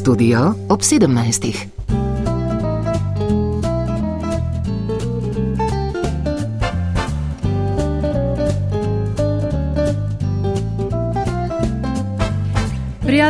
Studio ob 17.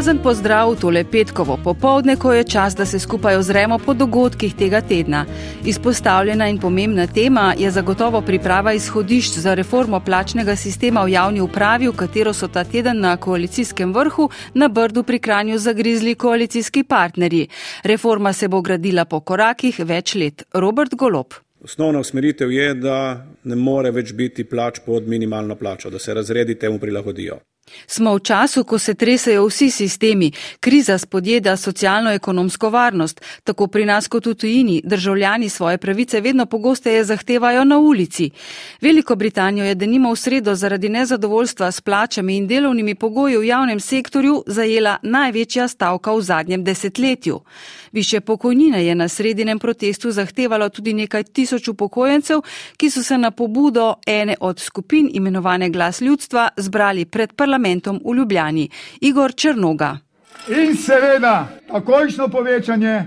Prijazen pozdrav tole petkovo popovdne, ko je čas, da se skupaj ozremo po dogodkih tega tedna. Izpostavljena in pomembna tema je zagotovo priprava izhodišč za reformo plačnega sistema v javni upravi, v katero so ta teden na koalicijskem vrhu na Brdu pri Kranju zagrizli koalicijski partnerji. Reforma se bo gradila po korakih več let. Robert Golop. Osnovna usmeritev je, da ne more več biti plač pod minimalno plačo, da se razredi temu prilagodijo. Smo v času, ko se tresajo vsi sistemi, kriza spodjeda socialno-ekonomsko varnost, tako pri nas kot v tujini, državljani svoje pravice vedno pogosteje zahtevajo na ulici. Veliko Britanijo je denimo v sredo zaradi nezadovoljstva s plačami in delovnimi pogoji v javnem sektorju zajela največja stavka v zadnjem desetletju. Više pokojnine je na sredinem protestu zahtevalo tudi nekaj tisoč upokojencev, ki so se na pobudo ene od skupin imenovane glas ljudstva zbrali pred parlamentom v Ljubljani, Igor Črnoga. In seveda takojšno povečanje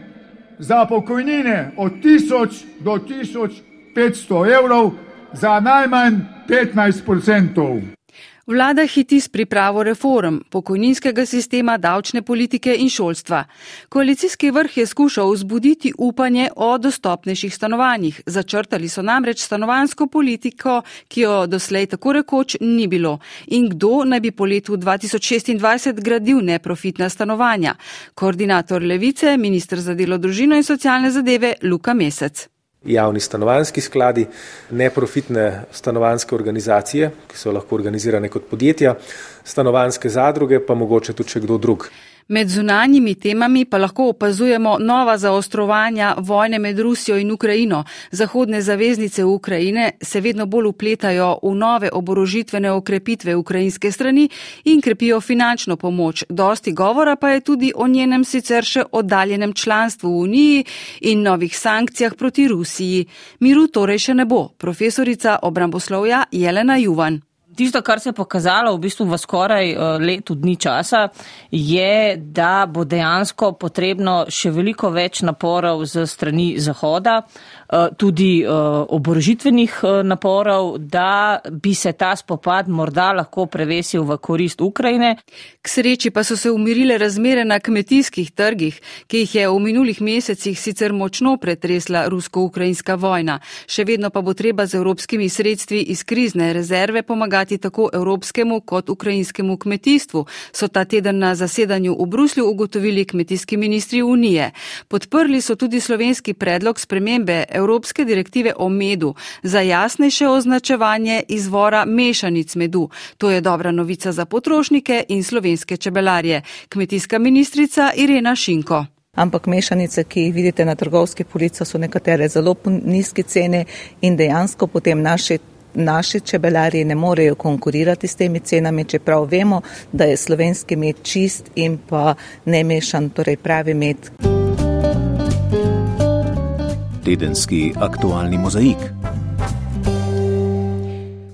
za pokojnine od 1000 do 1500 evrov za najmanj 15 odstotkov. Vlada hiti s pripravo reform pokojninskega sistema, davčne politike in šolstva. Koalicijski vrh je skušal vzbuditi upanje o dostopnejših stanovanjih. Začrtali so namreč stanovansko politiko, ki jo doslej tako rekoč ni bilo. In kdo naj bi po letu 2026 gradil neprofitna stanovanja? Koordinator Levice, ministr za delo, družino in socialne zadeve Luka Mesec javni stanovanski skladi, neprofitne stanovanske organizacije, ki so lahko organizirane kot podjetja, stanovanske zadruge, pa mogoče tudi še kdo drug. Med zunanjimi temami pa lahko opazujemo nova zaostrovanja vojne med Rusijo in Ukrajino. Zahodne zaveznice Ukrajine se vedno bolj upletajo v nove oborožitvene okrepitve ukrajinske strani in krepijo finančno pomoč. Dosti govora pa je tudi o njenem sicer še oddaljenem članstvu v Uniji in novih sankcijah proti Rusiji. Miru torej še ne bo. Profesorica obramboslovja Jelena Juvan. Tisto, kar se je pokazalo v bistvu v skoraj eh, letu dni časa, je, da bo dejansko potrebno še veliko več naporov z strani Zahoda, tudi eh, oborožitvenih eh, naporov, da bi se ta spopad morda lahko prevesil v korist Ukrajine. K sreči pa so se umirile razmere na kmetijskih trgih, ki jih je v minulih mesecih sicer močno pretresla rusko-ukrajinska vojna. Še vedno pa bo treba z evropskimi sredstvi iz krizne rezerve pomagati tako evropskemu kot ukrajinskemu kmetijstvu, so ta teden na zasedanju v Bruslju ugotovili kmetijski ministri Unije. Podprli so tudi slovenski predlog spremembe Evropske direktive o medu za jasnejše označevanje izvora mešanic medu. To je dobra novica za potrošnike in slovenske čebelarje. Kmetijska ministrica Irena Šinko. Ampak mešanice, ki jih vidite na trgovski polici, so nekatere zelo nizke cene in dejansko potem naši, naši čebelarji ne morejo konkurirati s temi cenami, čeprav vemo, da je slovenski med čist in pa ne mešan, torej pravi med tedenski aktualni mozaik.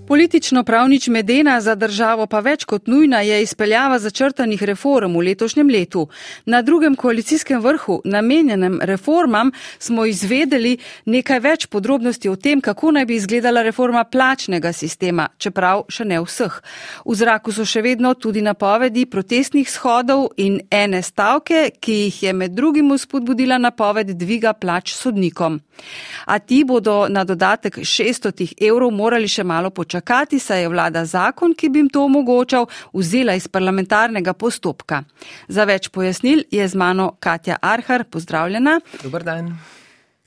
Politično pravnič medena za državo pa več kot nujna je izpeljava začrtanih reform v letošnjem letu. Na drugem koalicijskem vrhu, namenjenem reformam, smo izvedeli nekaj več podrobnosti o tem, kako naj bi izgledala reforma plačnega sistema, čeprav še ne vseh. V zraku so še vedno tudi napovedi protestnih shodov in ene stavke, ki jih je med drugim spodbudila napoved dviga plač sodnikom. A ti bodo na dodatek 600 evrov morali še malo počakati čakati, saj je vlada zakon, ki bi jim to omogočal, vzela iz parlamentarnega postopka. Za več pojasnil je z mano Katja Arhar, pozdravljena. Dobar dan.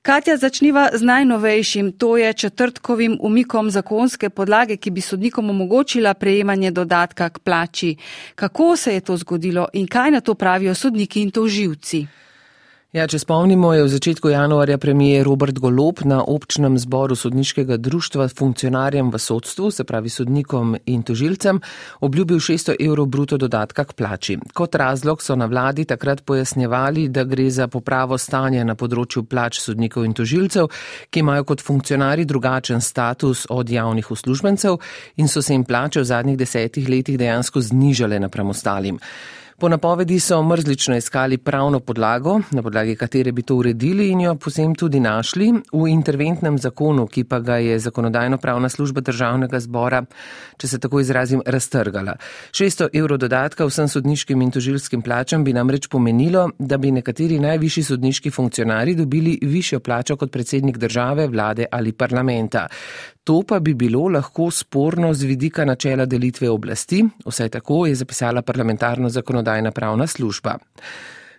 Katja, začniva z najnovejšim, to je četrtkovim umikom zakonske podlage, ki bi sodnikom omogočila prejemanje dodatka k plači. Kako se je to zgodilo in kaj na to pravijo sodniki in toživci? Ja, če spomnimo, je v začetku januarja premijer Robert Golop na občnem zboru sodniškega društva funkcionarjem v sodstvu, se pravi sodnikom in tožilcem, obljubil 600 evrov bruto dodatka k plači. Kot razlog so na vladi takrat pojasnjevali, da gre za popravo stanja na področju plač sodnikov in tožilcev, ki imajo kot funkcionari drugačen status od javnih uslužbencev in so se jim plače v zadnjih desetih letih dejansko znižale napram ostalim. Po napovedi so mrzlično iskali pravno podlago, na podlagi katere bi to uredili in jo posem tudi našli v interventnem zakonu, ki pa ga je zakonodajno-pravna služba državnega zbora, če se tako izrazim, raztrgala. 600 evrov dodatka vsem sodniškim in tožilskim plačam bi namreč pomenilo, da bi nekateri najvišji sodniški funkcionari dobili višjo plačo kot predsednik države, vlade ali parlamenta. To pa bi bilo lahko sporno z vidika načela delitve oblasti, vsaj tako je zapisala parlamentarno zakonodajna pravna služba.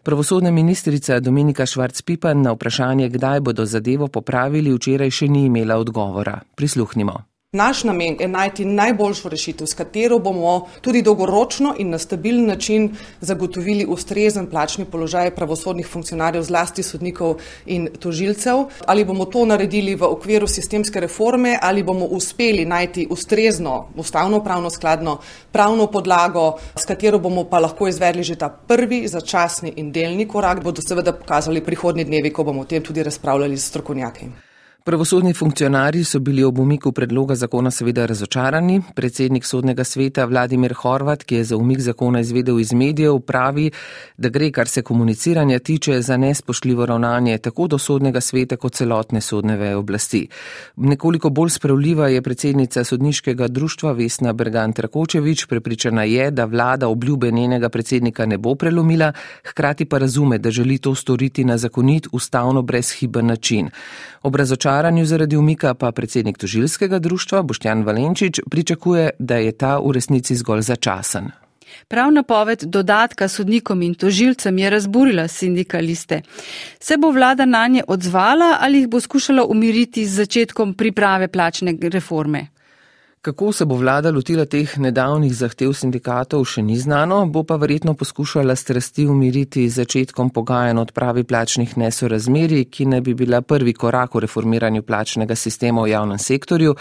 Pravosodna ministrica Dominika Švarc-Pipan na vprašanje, kdaj bodo zadevo popravili, včeraj še ni imela odgovora. Prisluhnimo. Naš namen je najti najboljšo rešitev, s katero bomo tudi dolgoročno in na stabilen način zagotovili ustrezen plačni položaj pravosodnih funkcionarjev, zlasti sodnikov in tožilcev. Ali bomo to naredili v okviru sistemske reforme, ali bomo uspeli najti ustrezno, ustavno pravno skladno pravno podlago, s katero bomo pa lahko izvedli že ta prvi začasni in delni korak, bodo seveda pokazali prihodnji dnevi, ko bomo o tem tudi razpravljali s strokovnjaki. Pravosodni funkcionarji so bili ob umiku predloga zakona seveda razočarani. Predsednik sodnega sveta Vladimir Horvat, ki je za umik zakona izvedel iz medijev, pravi, da gre, kar se komuniciranja tiče, za nespošljivo ravnanje tako do sodnega sveta kot celotne sodne veje oblasti. Nekoliko bolj spravljiva je predsednica sodniškega društva Vesna Bergant Rakočevič, prepričana je, da vlada obljube njenega predsednika ne bo prelomila, hkrati pa razume, da želi to storiti na zakonit, ustavno brezhiben način. Ob razočaranju zaradi umika pa predsednik tožilskega društva Boštjan Valenčič pričakuje, da je ta v resnici zgolj začasen. Prav napoved dodatka sodnikom in tožilcem je razburila sindikaliste. Se bo vlada na nje odzvala ali jih bo skušala umiriti z začetkom priprave plačne reforme? Kako se bo vlada lotila teh nedavnih zahtev sindikatov, še ni znano, bo pa verjetno poskušala strasti umiriti z začetkom pogajanj odpravi plačnih nesorazmeri, ki ne bi bila prvi korak v reformiranju plačnega sistema v javnem sektorju.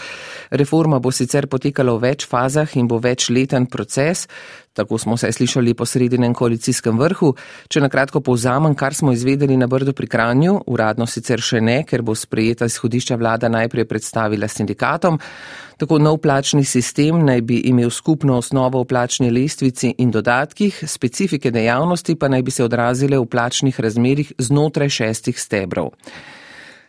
Reforma bo sicer potekala v več fazah in bo večleten proces. Tako smo se slišali po sredinem koalicijskem vrhu. Če na kratko povzamem, kar smo izvedeli na Brdu pri Kranju, uradno sicer še ne, ker bo sprejeta izhodišča vlada najprej predstavila sindikatom. Tako nov plačni sistem naj bi imel skupno osnovo v plačni lestvici in dodatkih, specifike dejavnosti pa naj bi se odrazile v plačnih razmerih znotraj šestih stebrov.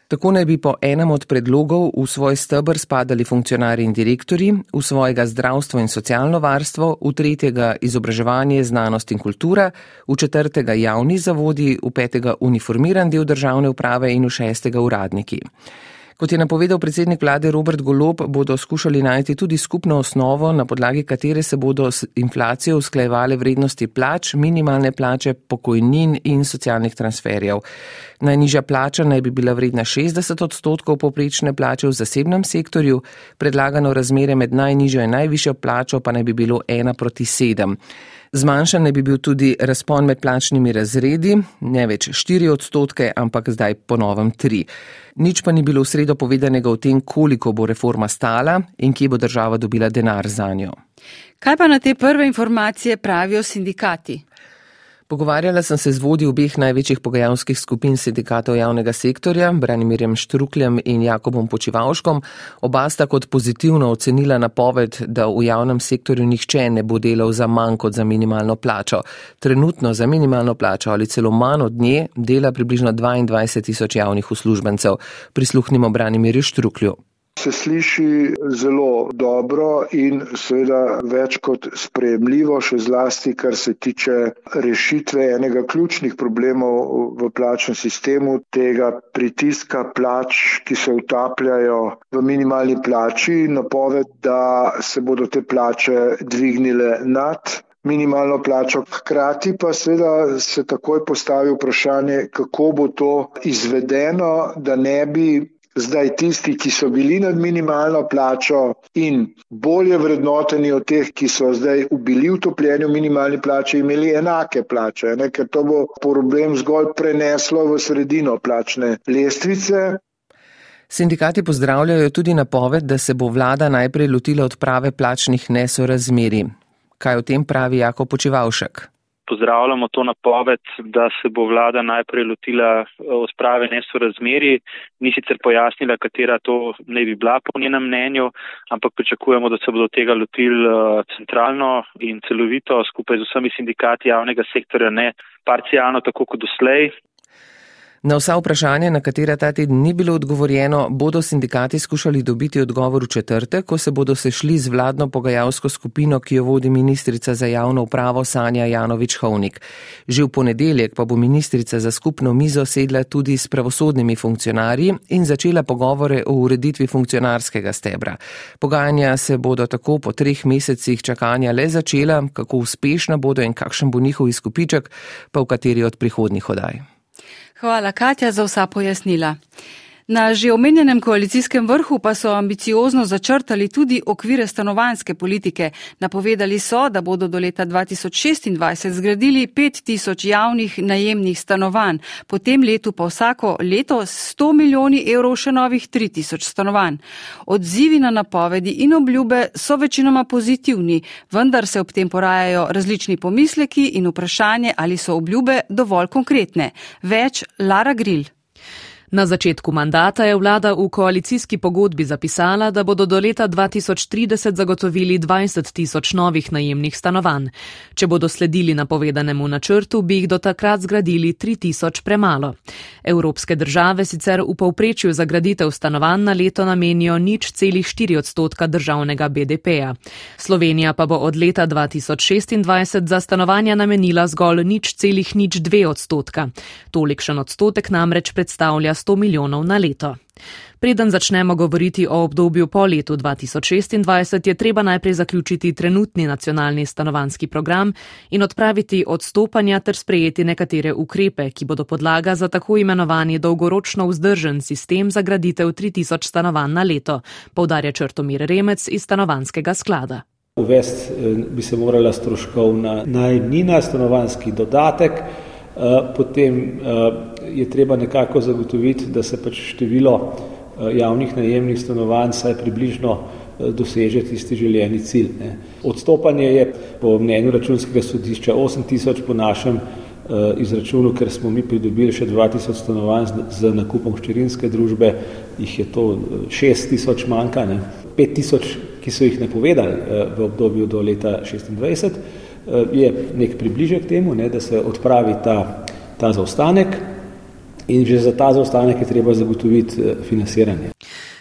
Tako naj bi po enem od predlogov v svoj stebr spadali funkcionarji in direktori, v svojega zdravstvo in socialno varstvo, v tretjega izobraževanje, znanost in kultura, v četrtega javni zavodi, v petega uniformiran del državne uprave in v šestega uradniki. Kot je napovedal predsednik vlade Robert Golob, bodo skušali najti tudi skupno osnovo, na podlagi katere se bodo s inflacijo usklajevale vrednosti plač, minimalne plače, pokojnin in socialnih transferjev. Najnižja plača naj bi bila vredna 60 odstotkov poprečne plače v zasebnem sektorju, predlagano razmere med najnižjo in najvišjo plačo pa naj bi bilo 1 proti 7. Zmanjšan naj bi bil tudi razpon med plačnimi razredi, ne več 4 odstotke, ampak zdaj ponovem 3. Nič pa ni bilo v sredo povedanega o tem, koliko bo reforma stala in kje bo država dobila denar za njo. Kaj pa na te prve informacije pravijo sindikati? Pogovarjala sem se z vodji obeh največjih pogajalskih skupin sindikatov javnega sektorja, Branimirjem Štrukljem in Jakobom Počivalškom. Oba sta kot pozitivno ocenila napoved, da v javnem sektorju nihče ne bo delal za manj kot za minimalno plačo. Trenutno za minimalno plačo ali celo manj od nje dela približno 22 tisoč javnih uslužbencev. Prisluhnimo Branimirju Štruklju se sliši zelo dobro in seveda več kot sprejemljivo, še zlasti, kar se tiče rešitve enega ključnih problemov v plačnem sistemu, tega pritiska plač, ki se utapljajo v minimalni plači, napoved, da se bodo te plače dvignile nad minimalno plačo. Hkrati pa seveda se takoj postavi vprašanje, kako bo to izvedeno, da ne bi zdaj tisti, ki so bili nad minimalno plačo in bolje vrednoteni od teh, ki so zdaj bili utopljeni v minimalni plači, imeli enake plače, ne? ker to bo problem zgolj preneslo v sredino plačne lestvice. Sindikati pozdravljajo tudi napoved, da se bo vlada najprej lotila odprave plačnih nesorazmeri. Kaj o tem pravi Jako Počivalšek? Pozdravljamo to napoved, da se bo vlada najprej lotila eh, odprave nesorazmeri, ni sicer pojasnila, katera to ne bi bila po njenem mnenju, ampak pričakujemo, da se bodo tega lotili eh, centralno in celovito skupaj z vsemi sindikati javnega sektorja, ne parcialno tako kot doslej. Na vsa vprašanja, na katera ta teden ni bilo odgovorjeno, bodo sindikati skušali dobiti odgovor v četrtek, ko se bodo sešli z vladno pogajalsko skupino, ki jo vodi ministrica za javno upravo Sanja Janovič-Hovnik. Že v ponedeljek pa bo ministrica za skupno mizo sedla tudi s pravosodnimi funkcionarji in začela pogovore o ureditvi funkcionarskega stebra. Pogajanja se bodo tako po treh mesecih čakanja le začela, kako uspešna bodo in kakšen bo njihov izkupiček, pa v kateri od prihodnih odaj. Hvala, Katja, za vsa pojasnila. Na že omenjenem koalicijskem vrhu pa so ambiciozno začrtali tudi okvire stanovanske politike. Napovedali so, da bodo do leta 2026 zgradili 5000 javnih najemnih stanovanj, po tem letu pa vsako leto 100 milijoni evrov še novih 3000 stanovanj. Odzivi na napovedi in obljube so večinoma pozitivni, vendar se ob tem porajajo različni pomisleki in vprašanje, ali so obljube dovolj konkretne. Več Lara Grill. Na začetku mandata je vlada v koalicijski pogodbi zapisala, da bodo do leta 2030 zagotovili 20 tisoč novih najemnih stanovanj. Če bodo sledili napovedanemu načrtu, bi jih do takrat zgradili 3 tisoč premalo. Evropske države sicer v povprečju za graditev stanovanj na leto namenijo nič celih 4 odstotka državnega BDP-ja. Slovenija pa bo od leta 2026 za stanovanja namenila zgolj nič celih nič 2 odstotka. Tolikšen odstotek namreč predstavlja 100 milijonov na leto. Preden začnemo govoriti o obdobju po letu 2026, je treba najprej zaključiti trenutni nacionalni stanovanski program in odpraviti odstopanja ter sprejeti nekatere ukrepe, ki bodo podlaga za tako imenovani dolgoročno vzdržen sistem za graditev 3000 stanovanj na leto, povdarja Črtomir Remec iz stanovanskega sklada. Uvest eh, bi se morala stroškovna najemnina, stanovanski dodatek. Eh, potem eh, je treba nekako zagotoviti, da se pač število eh, javnih najemnih stanovanj saj približno doseže tisti željeni cilj. Ne. Odstopanje je po mnenju računskega sodišča 8000 po našem izračunu, ker smo mi pridobili še 2000 stanovanj z nakupom ščirinske družbe, jih je to 6000 manjka, ne. 5000, ki so jih napovedali v obdobju do leta 26, Eh, je nek približek temu, ne, da se odpravi ta, ta zaostanek in že za ta zaostanek je treba zagotoviti eh, financiranje.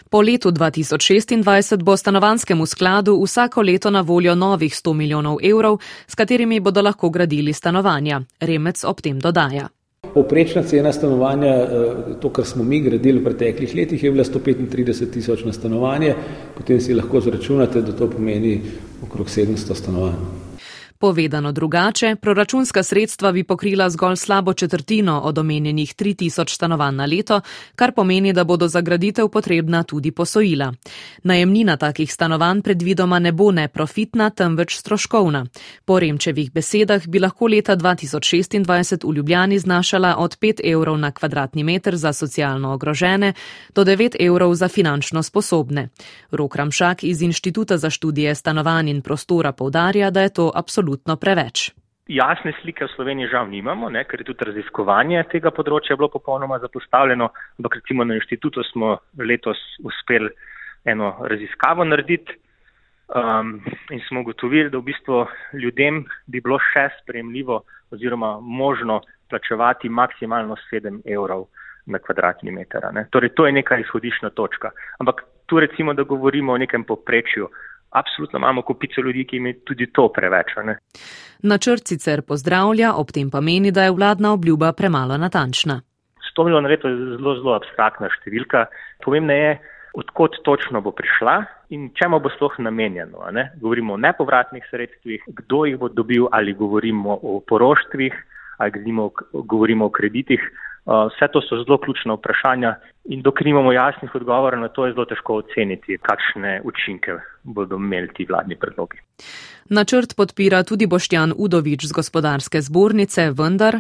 Po letu 2026 bo stanovanskemu skladu vsako leto na voljo novih 100 milijonov evrov, s katerimi bodo lahko gradili stanovanja. Remec ob tem dodaja. Poprečna cena stanovanja, eh, to, kar smo mi gradili v preteklih letih, je bila 135 tisoč na stanovanje, potem si lahko zračunate, da to pomeni okrog 700 stanovanj. Povedano drugače, proračunska sredstva bi pokrila zgolj slabo četrtino od omenjenih 3000 stanovanj na leto, kar pomeni, da bodo za graditev potrebna tudi posojila. Najemnina takih stanovanj predvidoma ne bo neprofitna, temveč stroškovna. Po Remčevih besedah bi lahko leta 2026 v Ljubljani znašala od 5 evrov na kvadratni meter za socialno ogrožene do 9 evrov za finančno sposobne. Rok Ramšak iz Inštituta za študije stanovanj in prostora povdarja, da je to absolutno absolutno preveč. Jasne slike v Sloveniji žal nimamo, ne, ker je tudi raziskovanje tega področja bilo popolnoma zapostavljeno, ampak recimo na inštitutu smo letos uspeli eno raziskavo narediti um, in smo ugotovili, da v bistvu ljudem bi bilo še spremljivo oziroma možno plačevati maksimalno 7 evrov na kvadratni meter. Torej, to je neka izhodišna točka. Ampak tu recimo, da govorimo o nekem poprečju, absolutno imamo kupico ljudi, ki jim je tudi to preveč. Načrt sicer pozdravlja, ob tem pa meni, da je vladna obljuba premalo natančna. 100 milijonov leto je zelo, zelo abstraktna številka. Pomembno je, odkot točno bo prišla in čemu bo sploh namenjeno. Ne? Govorimo o nepovratnih sredstvih, kdo jih bo dobil, ali govorimo o poroštvih, ali govorimo o kreditih. Uh, vse to so zelo ključna vprašanja in dokler nimamo jasnih odgovorov na to, je zelo težko oceniti, kakšne učinke bodo imeli ti vladni predlogi. Načrt podpira tudi Boštjan Udovič z gospodarske zbornice, vendar.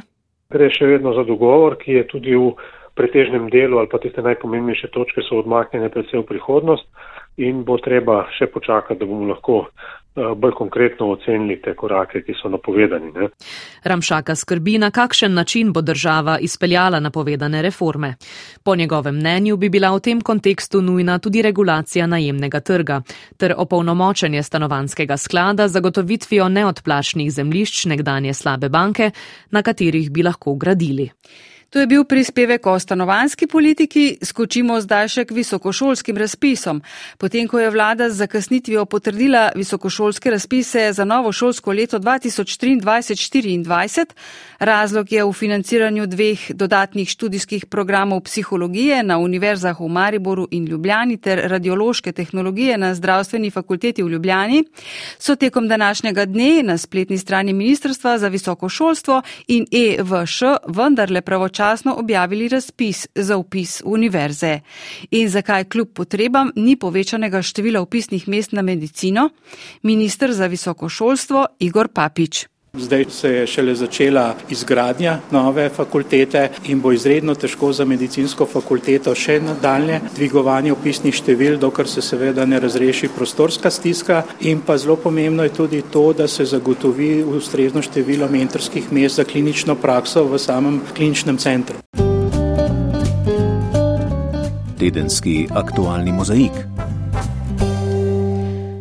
Gre še vedno za dogovor, ki je tudi v pretežnem delu ali pa tiste najpomembnejše točke so odmaknjene predvsem v prihodnost. In bo treba še počakati, da bomo lahko Eh, bolj konkretno ocenili te korake, ki so napovedani. Ne. Ramšaka skrbi, na kakšen način bo država izpeljala napovedane reforme. Po njegovem mnenju bi bila v tem kontekstu nujna tudi regulacija najemnega trga ter opolnomočenje stanovanskega sklada zagotovitvijo neodplačnih zemlišč nekdanje slabe banke, na katerih bi lahko gradili. To je bil prispevek o stanovanski politiki, skočimo zdaj še k visokošolskim razpisom. Potem, ko je vlada z zakasnitvijo potrdila visokošolske razpise za novo šolsko leto 2023-2024, razlog je v financiranju dveh dodatnih študijskih programov psihologije na univerzah v Mariboru in Ljubljani ter radiološke tehnologije na zdravstveni fakulteti v Ljubljani, so tekom današnjega dne na spletni strani Ministrstva za visoko šolstvo in EVŠ vendarle pravočasno pravočasno objavili razpis za upis univerze. In zakaj kljub potrebam ni povečanega števila upisnih mest na medicino? Ministr za visoko šolstvo Igor Papič. Zdaj se je šele začela izgradnja nove fakultete in bo izredno težko za medicinsko fakulteto še nadaljne dvigovanje upisnih števil, dokler se seveda ne razreši prostorska stiska in pa zelo pomembno je tudi to, da se zagotovi ustrezno število mentorskih mest za klinično prakso v samem kliničnem centru. Tedenski aktualni mozaik.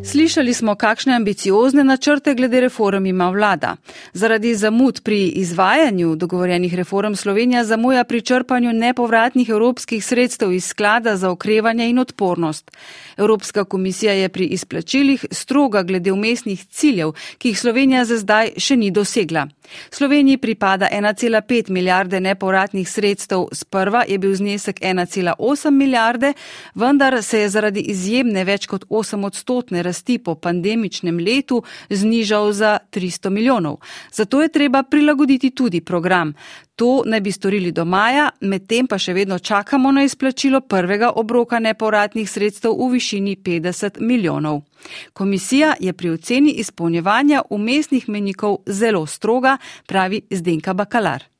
Slišali smo, kakšne ambiciozne načrte glede reform ima vlada. Zaradi zamud pri izvajanju dogovorjenih reform Slovenija zamuja pri črpanju nepovratnih evropskih sredstev iz sklada za okrevanje in odpornost. Evropska komisija je pri izplačilih stroga glede umestnih ciljev, ki jih Slovenija za zdaj še ni dosegla. Sloveniji pripada 1,5 milijarde nepovratnih sredstev, sprva je bil znesek 1,8 milijarde, vendar se je zaradi izjemne več kot 8 odstotne rasti po pandemičnem letu znižal za 300 milijonov. Zato je treba prilagoditi tudi program. To naj bi storili do maja, medtem pa še vedno čakamo na izplačilo prvega obroka nepovratnih sredstev v višini 50 milijonov. Komisija je pri oceni izpolnjevanja umestnih menikov zelo stroga, pravi Zdenka Bakalar.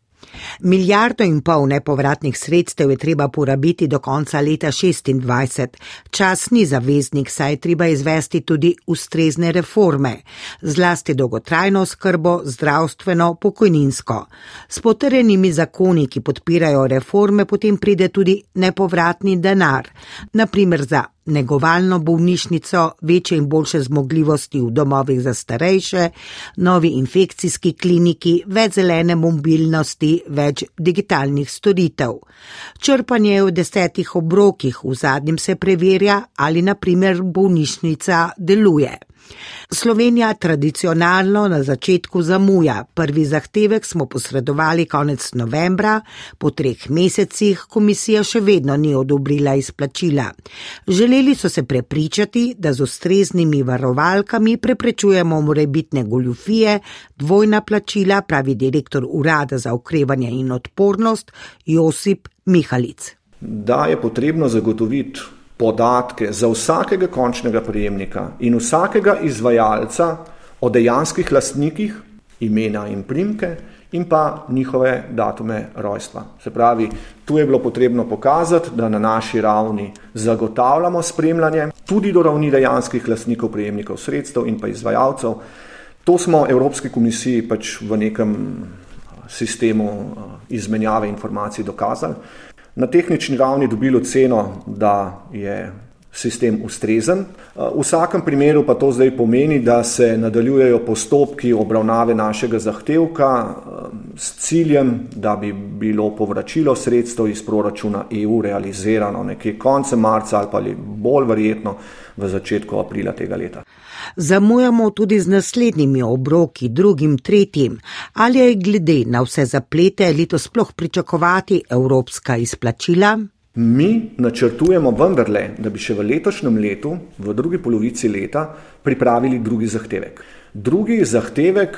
Milijardo in pol nepovratnih sredstev je treba porabiti do konca leta 2026. Čas ni zaveznik, saj je treba izvesti tudi ustrezne reforme, zlasti dolgotrajno skrbo, zdravstveno, pokojninsko. S potrjenimi zakoni, ki podpirajo reforme, potem pride tudi nepovratni denar, naprimer za negovalno bolnišnico, večje in boljše zmogljivosti v domovih za starejše, novi infekcijski kliniki, več zelene mobilnosti, več digitalnih storitev. Črpanje je v desetih obrokih, v zadnjem se preverja, ali naprimer bolnišnica deluje. Slovenija tradicionalno na začetku zamuja. Prvi zahtevek smo posredovali konec novembra, po treh mesecih komisija še vedno ni odobrila izplačila. Želeli so se prepričati, da z ustreznimi varovalkami preprečujemo morebitne goljufije, dvojna plačila, pravi direktor Urada za okrevanje in odpornost Josip Mihalic. Da je potrebno zagotoviti podatke za vsakega končnega prejemnika in vsakega izvajalca o dejanskih lastnikih, imena in primke in pa njihove datume rojstva. Se pravi, tu je bilo potrebno pokazati, da na naši ravni zagotavljamo spremljanje tudi do ravni dejanskih lastnikov, prejemnikov sredstev in pa izvajalcev. To smo Evropski komisiji pač v nekem sistemu izmenjave informacij dokazali na tehnični ravni dobili oceno, da je sistem ustrezen. V vsakem primeru pa to zdaj pomeni, da se nadaljujejo postopki obravnave našega zahtevka s ciljem, da bi bilo povračilo sredstev iz proračuna EU realizirano nekje koncem marca ali pa bolj verjetno v začetku aprila tega leta. Zamujamo tudi z naslednjimi obroki, drugim, tretjim. Ali je glede na vse zaplete letos sploh pričakovati evropska izplačila? Mi načrtujemo vendarle, da bi še v letošnjem letu, v drugi polovici leta, pripravili drugi zahtevek. Drugi zahtevek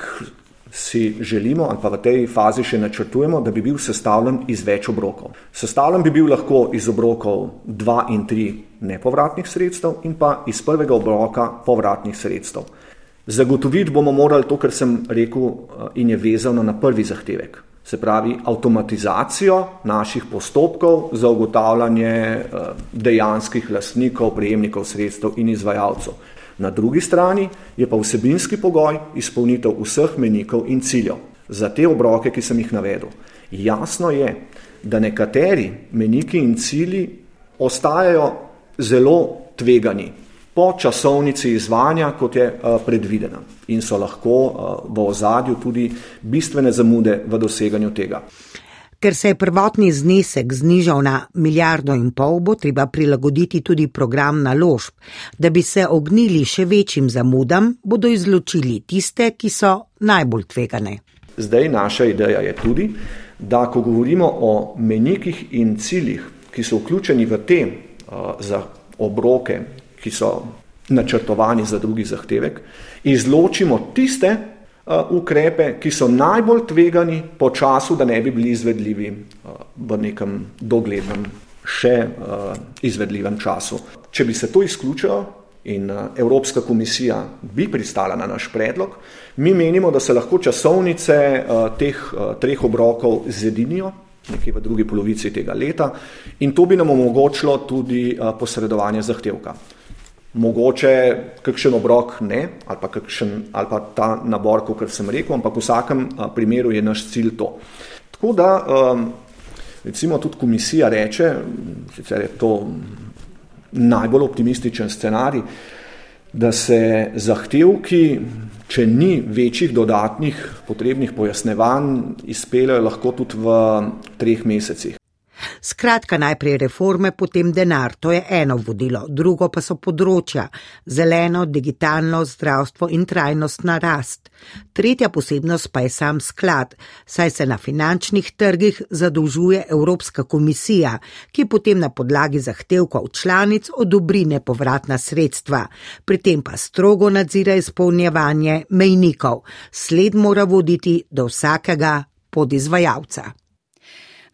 si želimo, ali pa v tej fazi še načrtujemo, da bi bil sestavljen iz več obrokov. Sestavljen bi bil lahko iz obrokov 2 in 3 nepovratnih sredstev in pa iz prvega obroka povratnih sredstev. Zagotoviti bomo morali to, kar sem rekel eh, in je vezano na prvi zahtevek. se pravi avtomatizacijo naših postopkov za ugotavljanje eh, dejanskih lastnikov, prejemnikov sredstev in izvajalcev. Na drugi strani je pa vsebinski pogoj izpolnitev vseh menikov in ciljev za te obroke, ki sem jih navedel. Jasno je, da nekateri meniki in cilji ostajajo zelo tvegani, po časovnici izvanja, kot je eh, predvidena in so lahko eh, v ozadju tudi bistvene zamude v doseganju tega. Ker se je prvotni znesek znižal na milijardo in pol, bo treba prilagoditi tudi program naložb. Da bi se ognili še večjim zamudam, bodo izločili tiste, ki so najbolj tvegane. Zdaj naša ideja je tudi, da ko govorimo o menikih in ciljih, ki so vključeni v te uh, za obroke, ki so načrtovani za drugi zahtevek, izločimo tiste ukrepe, ki so najbolj tvegani po času, da ne bi bili izvedljivi uh, v nekem doglednem, še uh, izvedljivem času. Če bi se to izključilo in Evropska komisija bi pristala na naš predlog, mi menimo, da se lahko časovnice teh treh obrokov zedinijo nekje v drugi polovici tega leta in to bi nam omogočilo tudi posredovanje zahtevka mogoče kakšen obrok ne, ali pa, kakšen, ali pa ta nabor, kot sem rekel, ampak v vsakem primeru je naš cilj to. Tako da, recimo, tudi komisija reče, sicer je to najbolj optimističen scenarij, da se zahtevki, če ni večjih dodatnih potrebnih pojasnevanj, izpeljajo lahko tudi v treh mesecih. Skratka, najprej reforme, potem denar, to je eno vodilo, drugo pa so področja: zeleno, digitalno, zdravstvo in trajnostna rast. Tretja posebnost pa je sam sklad, saj se na finančnih trgih zadolžuje Evropska komisija, ki potem na podlagi zahtevkov članic odobri nepovratna sredstva, pri tem pa strogo nadzira izpolnjevanje mejnikov. Sled mora voditi do vsakega podizvajalca.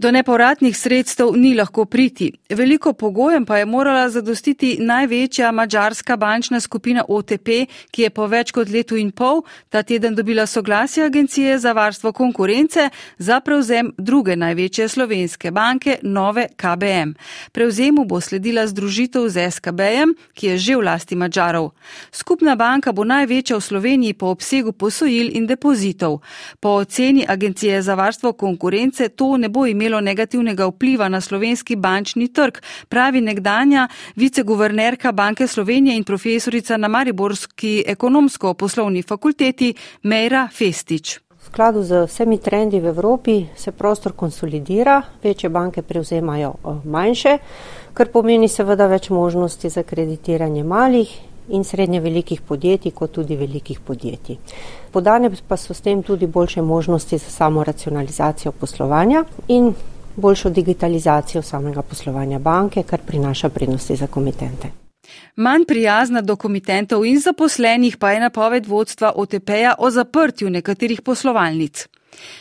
Do nepovratnih sredstev ni lahko priti. Veliko pogojem pa je morala zadostiti največja mađarska bančna skupina OTP, ki je po več kot letu in pol ta teden dobila soglasje Agencije za varstvo konkurence za prevzem druge največje slovenske banke, nove KBM. Prevzemu bo sledila združitev z SKB-jem, ki je že v lasti Mađarov. Skupna banka bo največja v Sloveniji po obsegu posojil in depozitov. Po oceni Agencije za varstvo konkurence to ne bo imelo imelo negativnega vpliva na slovenski bančni trg, pravi nekdanja viceguvernerka Banke Slovenije in profesorica na Mariborski ekonomsko-poslovni fakulteti Meira Festič. V skladu z vsemi trendi v Evropi se prostor konsolidira, večje banke prevzemajo eh, manjše, kar pomeni seveda več možnosti za kreditiranje malih in srednje velikih podjetij, kot tudi velikih podjetij. Podane pa so s tem tudi boljše možnosti za samo racionalizacijo poslovanja in boljšo digitalizacijo samega poslovanja banke, kar prinaša prednosti za komitente. Manj prijazna do komitentov in zaposlenih pa je napoved vodstva OTP-ja o zaprtju nekaterih poslovalnic.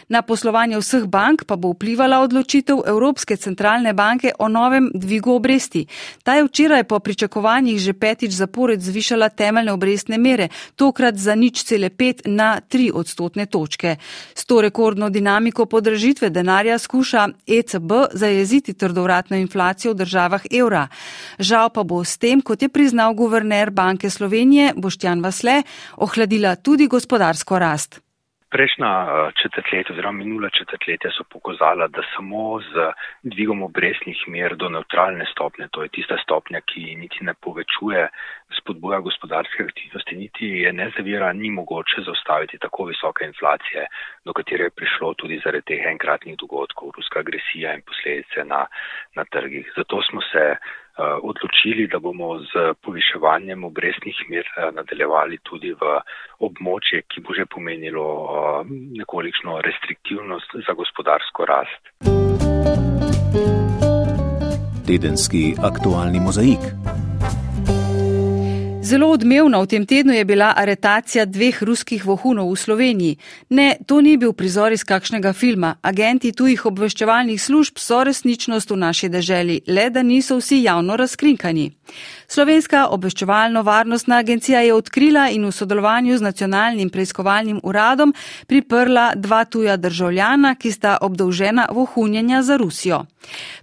Na poslovanje vseh bank pa bo vplivala odločitev Evropske centralne banke o novem dvigu obresti. Ta je včeraj po pričakovanjih že petič zapored zvišala temeljne obrestne mere, tokrat za nič cele pet na tri odstotne točke. S to rekordno dinamiko podražitve denarja skuša ECB zajeziti trdovratno inflacijo v državah evra. Žal pa bo s tem, kot je priznal guverner Banke Slovenije Boštjan Vasle, ohladila tudi gospodarsko rast. Prejšnja eh, četrtletja oziroma minula četrtletja so pokazala, da samo z dvigom obresnih mer do neutralne stopnje, to je tista stopnja, ki niti ne povečuje spodbuja gospodarske aktivnosti, niti je ne zavira, ni mogoče zaustaviti tako visoke inflacije, do katere je prišlo tudi zaradi teh enkratnih dogodkov, ruska agresija in posledice na, na trgih. Zato smo se odločili, da bomo z poviševanjem obrestnih mer eh, nadaljevali tudi v območje, ki bo že pomenilo eh, nekolikšno restriktivnost za gospodarsko rast. Tedenski aktualni mozaik. Zelo odmevna v tem tednu je bila aretacija dveh ruskih vohunov v Sloveniji. Ne, to ni bil prizor iz kakšnega filma. Agenti tujih obveščevalnih služb so resničnost v naši deželi, le da niso vsi javno razkrinkani. Slovenska obveščevalno-varnostna agencija je odkrila in v sodelovanju z nacionalnim preiskovalnim uradom priprla dva tuja državljana, ki sta obdolžena vohunjenja za Rusijo.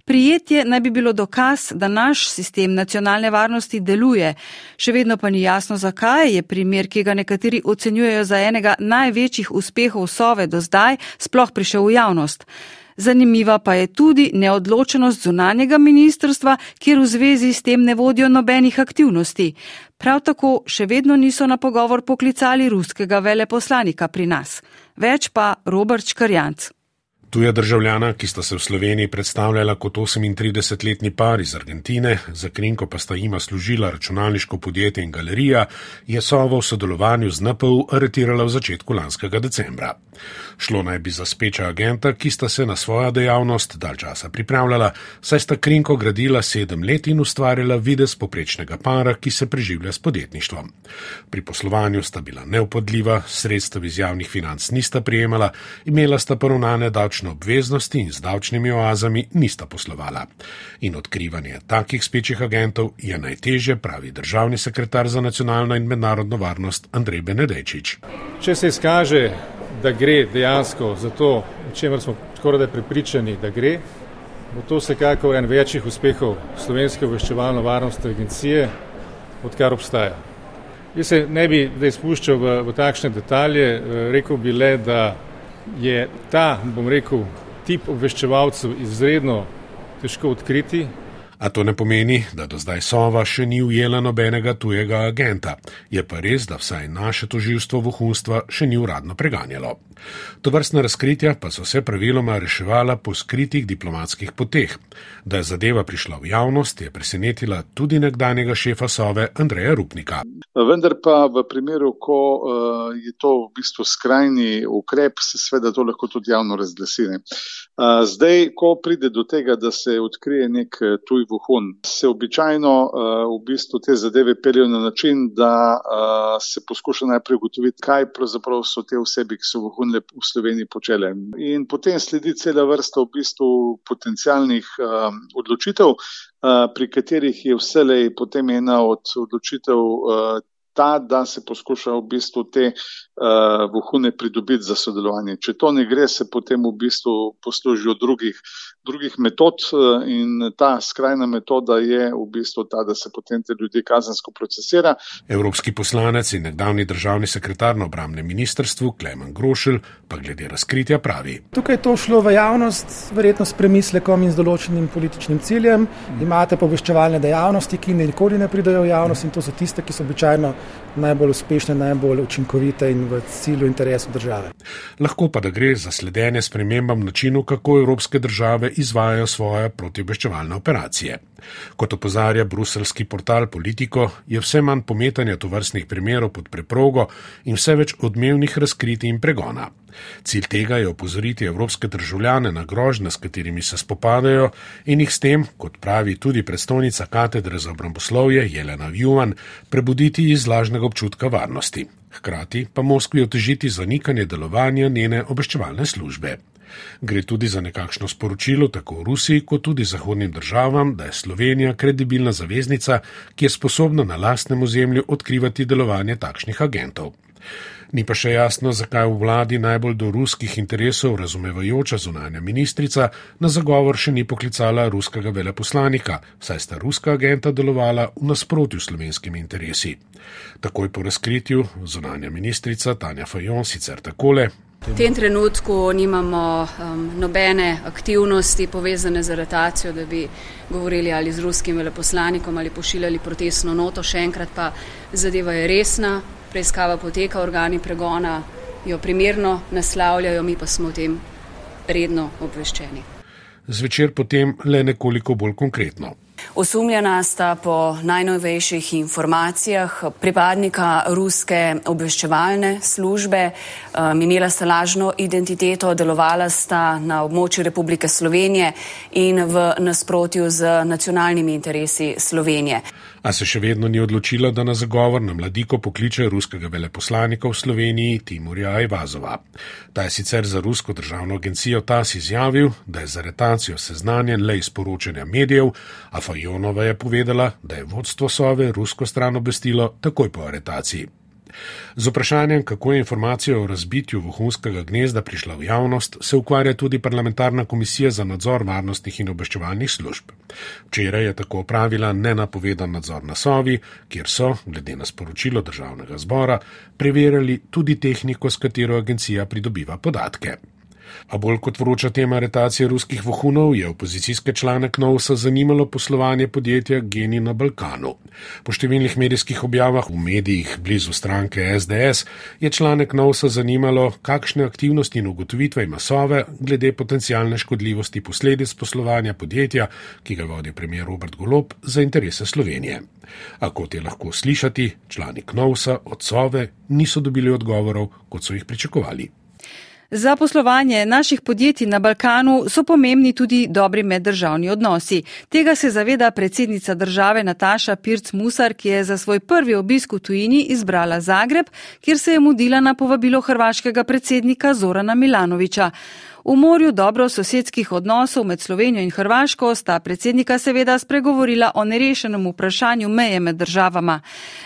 Prijetje naj bi bilo dokaz, da naš sistem nacionalne varnosti deluje. Še vedno pa ni jasno, zakaj je primer, ki ga nekateri ocenjujejo za enega največjih uspehov Sove do zdaj, sploh prišel v javnost. Zanimiva pa je tudi neodločenost zunanjega ministrstva, kjer v zvezi s tem ne vodijo nobenih aktivnosti. Prav tako še vedno niso na pogovor poklicali ruskega veleposlanika pri nas. Več pa Robert Škarjanc. Tuja državljana, ki sta se v Sloveniji predstavljala kot 38-letni par iz Argentine, za krinko pa sta jima služila računalniško podjetje in galerija, je Sovo v sodelovanju z NPU aretirala v začetku lanskega decembra. Šlo naj bi za speča agenta, ki sta se na svojo dejavnost dal časa pripravljala, saj sta krinko gradila sedem let in ustvarjala videz poprečnega para, ki se preživlja s podjetništvom. Pri poslovanju sta bila neupodljiva, sredstev iz javnih financ nista prijemala, imela sta poravnane davčne obveznosti in z davčnimi oazami nista poslovala. In odkrivanje takih spečih agentov je najtežje, pravi državni sekretar za nacionalno in mednarodno varnost Andrej Benedejčič. Če se izkaže, da gre dejansko za to, o čemer smo skoraj da prepričani, da gre, bo to vsekakor en večjih uspehov Slovenske obveščevalno-varnostne agencije, odkar obstaja. Jaz se ne bi zdaj spuščal v, v takšne detalje, rekel bi le, da je ta, bom rekel, tip obveščevalcev izredno težko odkriti. A to ne pomeni, da do zdaj Sova še ni ujela nobenega tujega agenta. Je pa res, da vsaj naše toživstvo vohunstva še ni uradno preganjalo. To vrstne razkritja pa so se praviloma reševala po skritih diplomatskih poteh. Da je zadeva prišla v javnost, je presenetila tudi nekdanjega šefa Sove Andreja Rupnika. Vendar pa v primeru, ko uh, je to v bistvu skrajni ukrep, se sveda to lahko tudi javno razglasine. Uh, zdaj, ko pride do tega, da se odkrije nek eh, tuj vohun, se običajno uh, v bistvu te zadeve peljejo na način, da uh, se poskuša najprej ugotoviti, kaj pravzaprav so te osebi, ki so vohun vohunile v Sloveniji počele. In potem sledi cela vrsta v bistvu potencijalnih uh, odločitev, uh, pri katerih je vselej potem ena od odločitev uh, ta, da se poskuša v bistvu te uh, vohune pridobiti za sodelovanje. Če to ne gre, se potem v bistvu poslužijo drugih, drugih metod uh, in ta skrajna metoda je v bistvu ta, da se potem te ljudi kazensko procesira. Evropski poslanec in nekdavni državni sekretar na obramnem ministrstvu Klemen Grošelj pa glede razkritja pravi. Tukaj je to šlo v javnost, verjetno s premislekom in z določenim političnim ciljem. Imate poveščevalne dejavnosti, ki nikoli ne pridajo v javnost in to so tiste, ki so običajno najbolj uspešne, najbolj učinkovite in v cilju interesu države. Lahko pa da gre za sledenje spremembam načinu, kako evropske države izvajajo svoje protibeščevalne operacije. Kot opozarja bruselski portal Politico, je vse manj pometanja tovrstnih primerov pod preprogo in vse več odmevnih razkritij in pregona. Cilj tega je opozoriti evropske državljane na grožnje, s katerimi se spopadajo in jih s tem, kot pravi tudi predstavnica katedre za obramboslovje Jelena Juvan, prebuditi iz lažnega občutka varnosti. Hkrati pa Moskvi otežiti zanikanje delovanja njene obveščevalne službe. Gre tudi za nekakšno sporočilo tako Rusiji kot tudi zahodnim državam, da je Slovenija kredibilna zaveznica, ki je sposobna na lastnem ozemlju odkrivati delovanje takšnih agentov. Ni pa še jasno, zakaj v vladi najbolj do ruskih interesov razumevajoča zunanja ministrica na zagovor še ni poklicala ruskega veleposlanika, saj sta ruska agenta delovala v nasprotju s slovenskimi interesi. Takoj po razkritju zunanja ministrica Tanja Fajon sicer takole. V tem trenutku nimamo um, nobene aktivnosti povezane z aretacijo, da bi govorili ali z ruskim veleposlanikom ali pošiljali protestno noto. Še enkrat pa zadeva je resna, preiskava poteka, organi pregona jo primerno naslavljajo, mi pa smo o tem redno obveščeni. Zvečer potem le nekoliko bolj konkretno. Osumljena sta po najnovejših informacijah pripadnika ruske obveščevalne službe, imela sta lažno identiteto, delovala sta na območju Republike Slovenije in v nasprotju z nacionalnimi interesi Slovenije. A se še vedno ni odločila, da na zagovor na mladiko pokliče ruskega veleposlanika v Sloveniji Timurja Ajvazova. Ta je sicer za rusko državno agencijo TAS izjavil, da je z aretacijo seznanjen le iz poročanja medijev, a Larionova je povedala, da je vodstvo Sove rusko stran obvestilo takoj po aretaciji. Z vprašanjem, kako je informacija o razbitju vohunskega gnezda prišla v javnost, se ukvarja tudi parlamentarna komisija za nadzor varnostnih in obveščevalnih služb. Včeraj je tako opravila nenapovedan nadzor na Sovi, kjer so, glede na sporočilo državnega zbora, preverjali tudi tehniko, s katero agencija pridobiva podatke. A bolj kot vroča tema aretacije ruskih vohunov je opozicijske člane Knovsa zanimalo poslovanje podjetja Geni na Balkanu. Po številnih medijskih objavah v medijih blizu stranke SDS je člane Knovsa zanimalo, kakšne aktivnosti in ugotovitve ima Sove glede potencijalne škodljivosti posledic poslovanja podjetja, ki ga vodi premijer Robert Golob za interese Slovenije. A kot je lahko slišati, člani Knovsa od Sove niso dobili odgovorov, kot so jih pričakovali. Za poslovanje naših podjetij na Balkanu so pomembni tudi dobri meddržavni odnosi. Tega se zaveda predsednica države Nataša Pirc Musar, ki je za svoj prvi obisk v tujini izbrala Zagreb, kjer se je mudila na povabilo hrvaškega predsednika Zorana Milanoviča. V morju dobro sosedskih odnosov med Slovenijo in Hrvaško sta predsednika seveda spregovorila o nerešenem vprašanju meje med državama.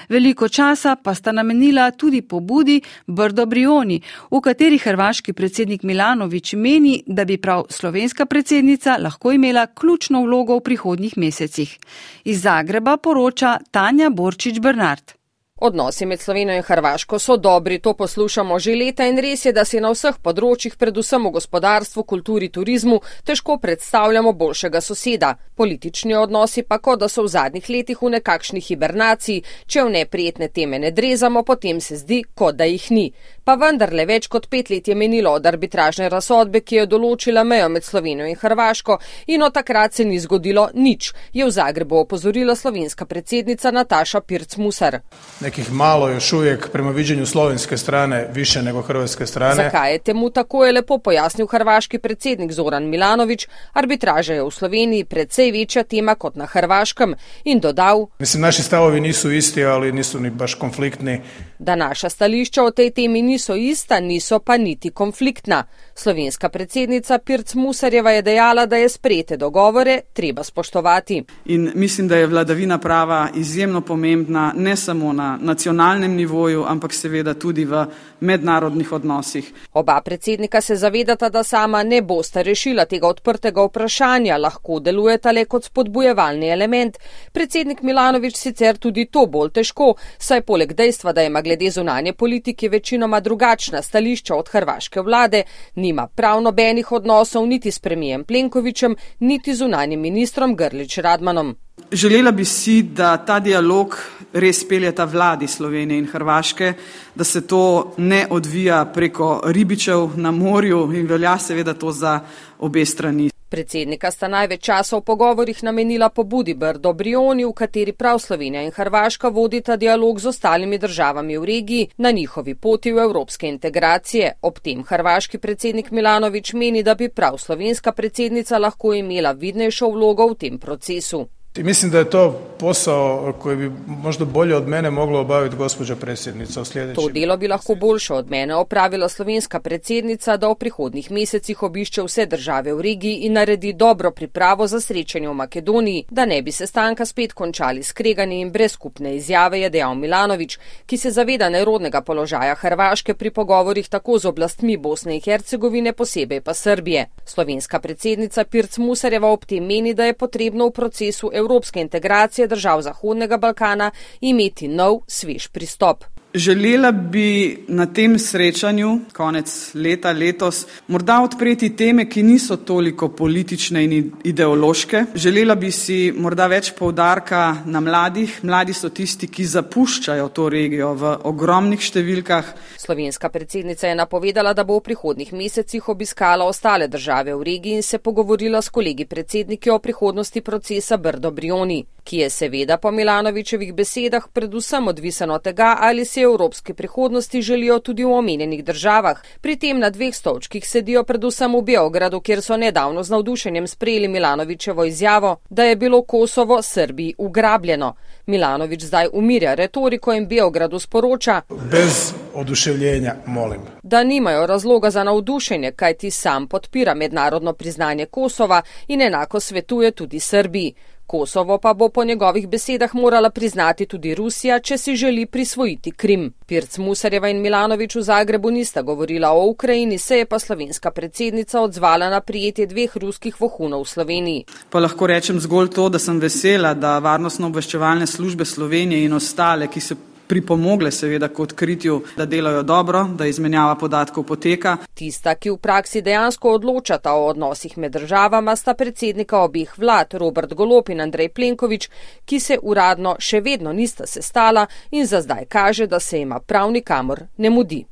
Veliko časa pa sta namenila tudi pobudi Brdo Brioni, v kateri hrvaški predsednik Milanovič meni, da bi prav slovenska predsednica lahko imela ključno vlogo v prihodnjih mesecih. Iz Zagreba poroča Tanja Borčič Bernard. Odnosi med Slovenijo in Hrvaško so dobri, to poslušamo že leta in res je, da si na vseh področjih, predvsem v gospodarstvu, kulturi, turizmu, težko predstavljamo boljšega soseda. Politični odnosi pa kot da so v zadnjih letih v nekakšni hibernaciji, če v neprijetne teme ne drezamo, potem se zdi, kot da jih ni. Pa vendarle več kot pet let je menilo od arbitražne razsodbe, ki je določila mejo med Slovenijo in Hrvaško in od takrat se ni zgodilo nič, je v Zagrebu opozorila slovenska predsednica Nataša Pirc-Musar nekih malo još uvijek prema viđenju slovenske strane više nego hrvatske strane. Zakaj je temu tako je lepo pojasnil hrvaški predsednik Zoran Milanović, arbitraža je v Sloveniji predvsej večja tema kot na Hrvaškem in dodal. Mislim, naši stavovi nisu isti, ali nisu ni baš konfliktni. Da naša stališča o tej temi niso ista, niso pa niti konfliktna. Slovenska predsednica Pirc Musarjeva je dejala, da je sprejete dogovore treba spoštovati. In mislim, da je vladavina prava izjemno pomembna ne samo na nacionalnem nivoju, ampak seveda tudi v mednarodnih odnosih. Oba predsednika se zavedata, da sama ne bosta rešila tega odprtega vprašanja, lahko delujeta le kot spodbujevalni element. Predsednik Milanovič sicer tudi to bolj težko, saj poleg dejstva, da ima glede zunanje politike večinoma drugačna stališča od hrvaške vlade, nima prav nobenih odnosov niti s premijem Plenkovičem, niti zunanjim ministrom Grlič Radmanom. Želela bi si, da ta dialog res peljeta vladi Slovenije in Hrvaške, da se to ne odvija preko ribičev na morju in velja seveda to za obe strani. Predsednika sta največ časa v pogovorih namenila pobudi Brdo Brioni, v kateri prav Slovenija in Hrvaška vodita dialog z ostalimi državami v regiji na njihovi poti v evropske integracije. Ob tem hrvaški predsednik Milanovič meni, da bi prav slovenska predsednica lahko imela vidnejšo vlogo v tem procesu. I mislim da je to posao koji bi možda bolje od mene mogla obaviti gospođa predsjednica u sljedećem. To delo bi lahko boljše od mene opravila slovenska predsednica, da v prihodnih mesecih obišče vse države v regiji in naredi dobro pripravo za srečanje v Makedoniji, da ne bi se stanka spet končali skregani in brez skupne izjave, je dejal Milanovič, ki se zaveda nerodnega položaja Hrvaške pri pogovorih tako z oblastmi Bosne in Hercegovine, posebej pa Srbije. Slovenska predsednica Pirc Musarjeva ob tem meni, da je potrebno v procesu evropske integracije držav Zahodnega Balkana imeti nov, svež pristop. Želela bi na tem srečanju, konec leta letos, morda odpreti teme, ki niso toliko politične in ideološke. Želela bi si morda več povdarka na mladih. Mladi so tisti, ki zapuščajo to regijo v ogromnih številkah. Slovenska predsednica je napovedala, da bo v prihodnih mesecih obiskala ostale države v regiji in se pogovorila s kolegi predsedniki o prihodnosti procesa Brdo Brioni, ki je seveda po Milanovičevih besedah predvsem odvisen od tega, ali se evropske prihodnosti želijo tudi v omenjenih državah. Pri tem na dveh stolčkih sedijo predvsem v Beogradu, kjer so nedavno z navdušenjem sprejeli Milanovičevo izjavo, da je bilo Kosovo Srbiji ugrabljeno. Milanovič zdaj umirja retoriko in Beogradu sporoča: Bez oduševljenja, molim. Da nimajo razloga za navdušenje, kaj ti sam podpira mednarodno priznanje Kosova in enako svetuje tudi Srbiji. Kosovo pa bo po njegovih besedah morala priznati tudi Rusija, če si želi prisvojiti Krim. Pirc Musarjeva in Milanovič v Zagrebu nista govorila o Ukrajini, se je pa slovenska predsednica odzvala na prijetje dveh ruskih vohunov v Sloveniji. Pa lahko rečem zgolj to, da sem vesela, da varnostno obveščevalne službe Slovenije in ostale, ki se pripomogle seveda k odkritju, da delajo dobro, da izmenjava podatkov poteka. Tista, ki v praksi dejansko odločata o odnosih med državama, sta predsednika obih vlad Robert Golop in Andrej Plenković, ki se uradno še vedno nista sestala in za zdaj kaže, da se ima prav nikamor ne mudi.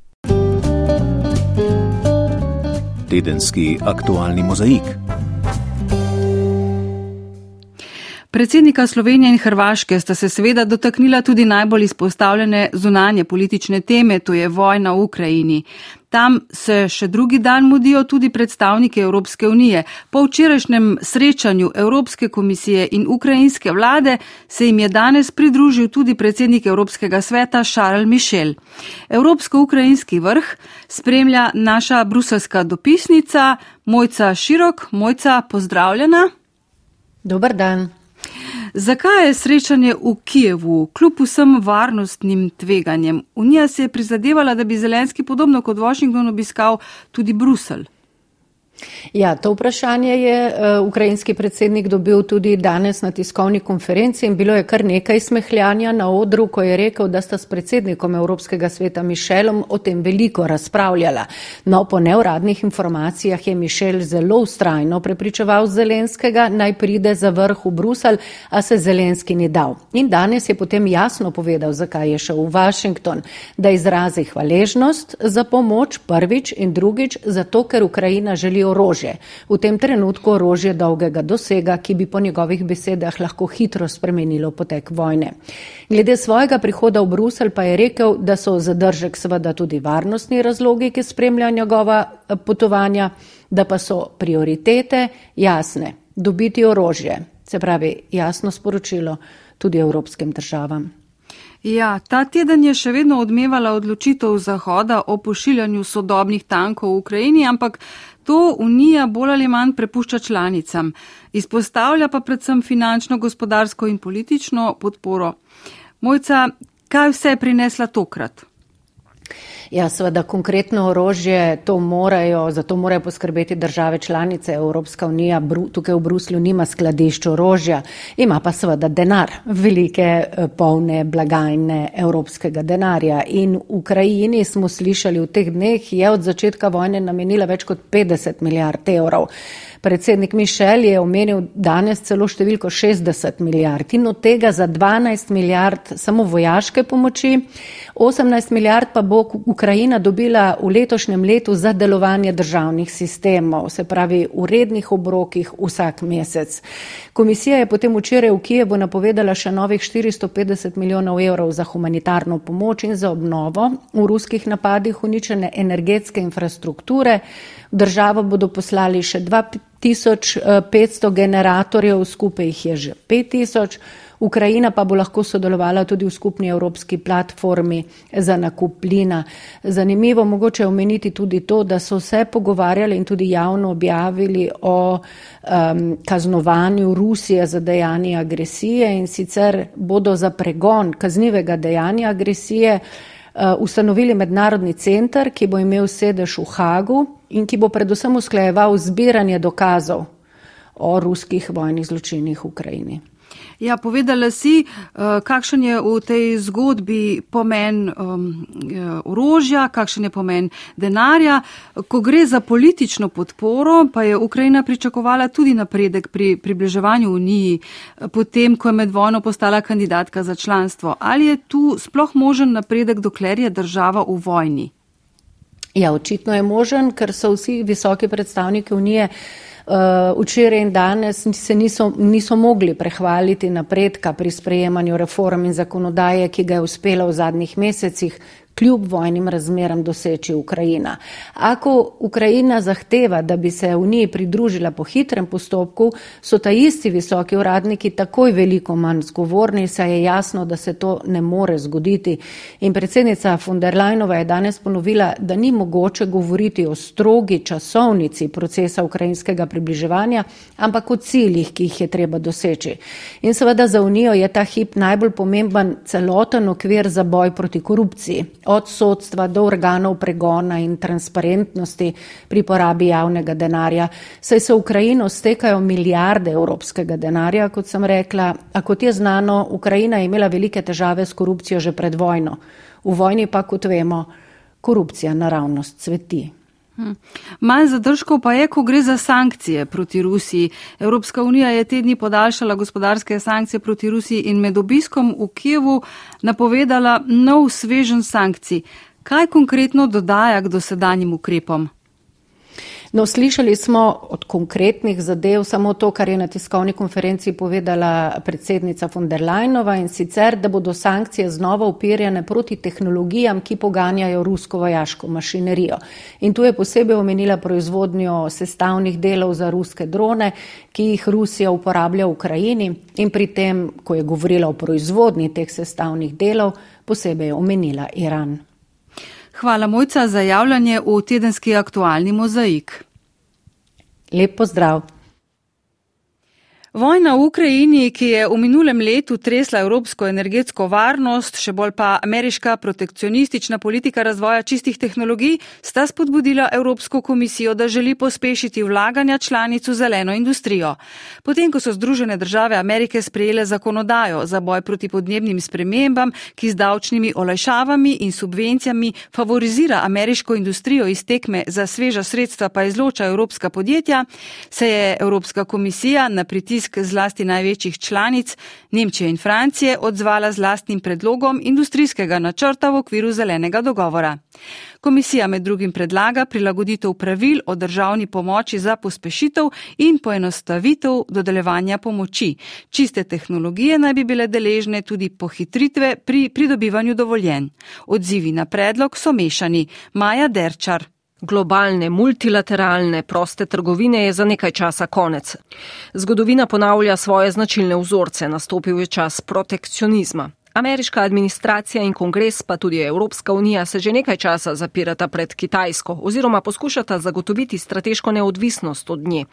Tedenski aktualni mozaik. Predsednika Slovenije in Hrvaške sta se seveda dotaknila tudi najbolj izpostavljene zunanje politične teme, to je vojna v Ukrajini. Tam se še drugi dan mudijo tudi predstavniki Evropske unije. Po včerajšnjem srečanju Evropske komisije in ukrajinske vlade se jim je danes pridružil tudi predsednik Evropskega sveta Charles Michel. Evropsko-ukrajinski vrh spremlja naša bruselska dopisnica Mojca Širok. Mojca, pozdravljena. Dobar dan. Zakaj je srečanje v Kijevu, kljub vsem varnostnim tveganjem? Unija se je prizadevala, da bi Zelenski podobno kot Washington obiskal tudi Bruselj. Ja, to vprašanje je uh, ukrajinski predsednik dobil tudi danes na tiskovni konferenci in bilo je kar nekaj smehljanja na odru, ko je rekel, da sta s predsednikom Evropskega sveta Mišelom o tem veliko razpravljala. No, po neuradnih informacijah je Mišel zelo ustrajno prepričeval Zelenskega, naj pride za vrh v Brusel, a se Zelenski ni dal. In danes je potem jasno povedal, zakaj je šel v Washington, da izrazi hvaležnost za pomoč prvič in drugič, zato ker Ukrajina želi orožje. V tem trenutku orožje dolgega dosega, ki bi po njegovih besedah lahko hitro spremenilo potek vojne. Glede svojega prihoda v Brusel pa je rekel, da so zadržek seveda tudi varnostni razlogi, ki spremljajo njegova eh, potovanja, da pa so prioritete jasne. Dobiti orožje, se pravi jasno sporočilo tudi evropskim državam. Ja, ta teden je še vedno odmevala odločitev Zahoda o pošiljanju sodobnih tankov v Ukrajini, ampak To Unija bolj ali manj prepušča članicam, izpostavlja pa predvsem finančno, gospodarsko in politično podporo. Mojca, kaj vse je prinesla tokrat? Ja, seveda konkretno orožje, to morajo, zato morajo poskrbeti države članice Evropska unija. Tukaj v Bruslju nima skladišč orožja, ima pa seveda denar, velike eh, polne blagajne evropskega denarja. In v Ukrajini smo slišali v teh dneh, je od začetka vojne namenila več kot 50 milijard evrov. Predsednik Mišel je omenil danes celo številko 60 milijard in od tega za 12 milijard samo vojaške pomoči, 18 milijard pa bo Ukrajina dobila v letošnjem letu za delovanje državnih sistemov, se pravi v rednih obrokih vsak mesec. Komisija je potem včeraj v Kijevu napovedala še novih 450 milijonov evrov za humanitarno pomoč in za obnovo v ruskih napadih uničene energetske infrastrukture. V državo bodo poslali še 2500 generatorjev, skupaj jih je že 5000. Ukrajina pa bo lahko sodelovala tudi v skupni evropski platformi za nakup plina. Zanimivo mogoče omeniti tudi to, da so se pogovarjali in tudi javno objavili o um, kaznovanju Rusije za dejanje agresije in sicer bodo za pregon kaznivega dejanja agresije uh, ustanovili mednarodni center, ki bo imel sedež v Hagu in ki bo predvsem usklajeval zbiranje dokazov o ruskih vojnih zločinih v Ukrajini. Ja, povedala si, eh, kakšen je v tej zgodbi pomen um, orožja, kakšen je pomen denarja. Ko gre za politično podporo, pa je Ukrajina pričakovala tudi napredek pri približevanju Uniji, eh, potem, ko je med vojno postala kandidatka za članstvo. Ali je tu sploh možen napredek, dokler je država v vojni? Ja, očitno je možen, ker so vsi visoki predstavniki Unije včeraj in danes se niso, niso mogli prehvaliti napredka pri sprejemanju reform in zakonodaje, ki ga je uspela v zadnjih mesecih kljub vojnim razmeram doseči Ukrajina. Ako Ukrajina zahteva, da bi se Uniji pridružila po hitrem postopku, so ta isti visoki uradniki takoj veliko manj zgovorni, saj je jasno, da se to ne more zgoditi. In predsednica von der Leinova je danes ponovila, da ni mogoče govoriti o strogi časovnici procesa ukrajinskega približevanja, ampak o ciljih, ki jih je treba doseči. In seveda za Unijo je ta hip najbolj pomemben celoten okvir za boj proti korupciji od sodstva do organov pregona in transparentnosti pri porabi javnega denarja. Saj se v Ukrajino stekajo milijarde evropskega denarja, kot sem rekla, a kot je znano, Ukrajina je imela velike težave s korupcijo že pred vojno. V vojni pa, kot vemo, korupcija naravnost cveti. Hm. Manj zadržkov pa je, ko gre za sankcije proti Rusiji. Evropska unija je tedni podaljšala gospodarske sankcije proti Rusiji in med obiskom v Kijevu napovedala nov svežen sankcij. Kaj konkretno dodaja k dosedanjim ukrepom? No, slišali smo od konkretnih zadev samo to, kar je na tiskovni konferenci povedala predsednica von der Leinova in sicer, da bodo sankcije znova upirjene proti tehnologijam, ki poganjajo rusko vojaško mašinerijo. In tu je posebej omenila proizvodnjo sestavnih delov za ruske drone, ki jih Rusija uporablja v Ukrajini in pri tem, ko je govorila o proizvodnji teh sestavnih delov, posebej omenila Iran. Hvala Mojca za javljanje v tedenski aktualni mozaik. Lep pozdrav. Vojna v Ukrajini, ki je v minulem letu tresla evropsko energetsko varnost, še bolj pa ameriška protekcionistična politika razvoja čistih tehnologij, sta spodbudila Evropsko komisijo, da želi pospešiti vlaganja članic v zeleno industrijo. Potem, ko so Združene države Amerike sprejele zakonodajo za boj proti podnebnim spremembam, ki z davčnimi olajšavami in subvencijami favorizira ameriško industrijo iz tekme za sveža sredstva pa izloča evropska podjetja, se je Evropska komisija na pritisk pritisk zlasti največjih članic Nemčije in Francije odzvala z lastnim predlogom industrijskega načrta v okviru zelenega dogovora. Komisija med drugim predlaga prilagoditev pravil o državni pomoči za pospešitev in poenostavitev dodeljevanja pomoči. Čiste tehnologije naj bi bile deležne tudi pohitritve pri pridobivanju dovoljen. Odzivi na predlog so mešani. Maja Derčar. Globalne, multilateralne, proste trgovine je za nekaj časa konec. Zgodovina ponavlja svoje značilne vzorce, nastopil je čas protekcionizma. Ameriška administracija in kongres, pa tudi Evropska unija, se že nekaj časa zapirata pred Kitajsko oziroma poskušata zagotoviti strateško neodvisnost od nje.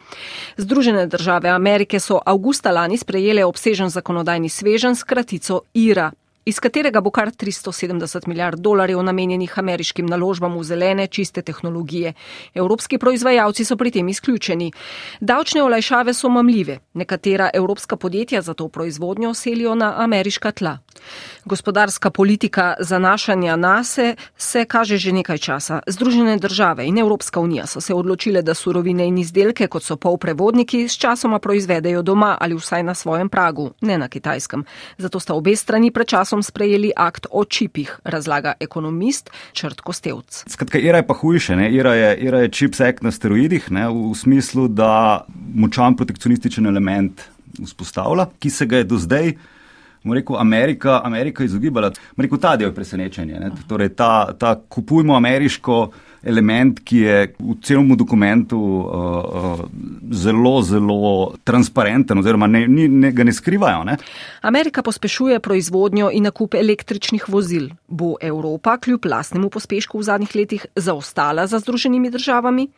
Združene države Amerike so avgusta lani sprejele obsežen zakonodajni svežen s kratico IRA, iz katerega bo kar 370 milijard dolarjev namenjenih ameriškim naložbam v zelene, čiste tehnologije. Evropski proizvajalci so pri tem izključeni. Davčne olajšave so mamljive. Nekatera evropska podjetja za to proizvodnjo selijo na ameriška tla. Gospodarska politika zanašanja nase se kaže že nekaj časa. Združene države in Evropska unija so se odločile, da surovine in izdelke, kot so polprevodniki, s časoma proizvedejo doma ali vsaj na svojem pragu, ne na kitajskem. Zato sta obe strani pred časom sprejeli akt o čipih, razlaga ekonomist Črt Kostevc. Skratka, IRA je pa hujše. Ne? IRA je, IRA je čip sek na steroidih, ne? v smislu, da močan protekcionističen element vzpostavlja, ki se ga je do zdaj rekel, Amerika, Amerika izogibala. Rekel, ta del je presenečenje. Torej, ta, ta kupujmo ameriško element, ki je v celom dokumentu uh, uh, zelo, zelo transparenten, oziroma ne, ne, ne, ga ne skrivajo. Ne? Amerika pospešuje proizvodnjo in nakup električnih vozil. Bo Evropa kljub lastnemu pospešku v zadnjih letih zaostala za združenimi državami?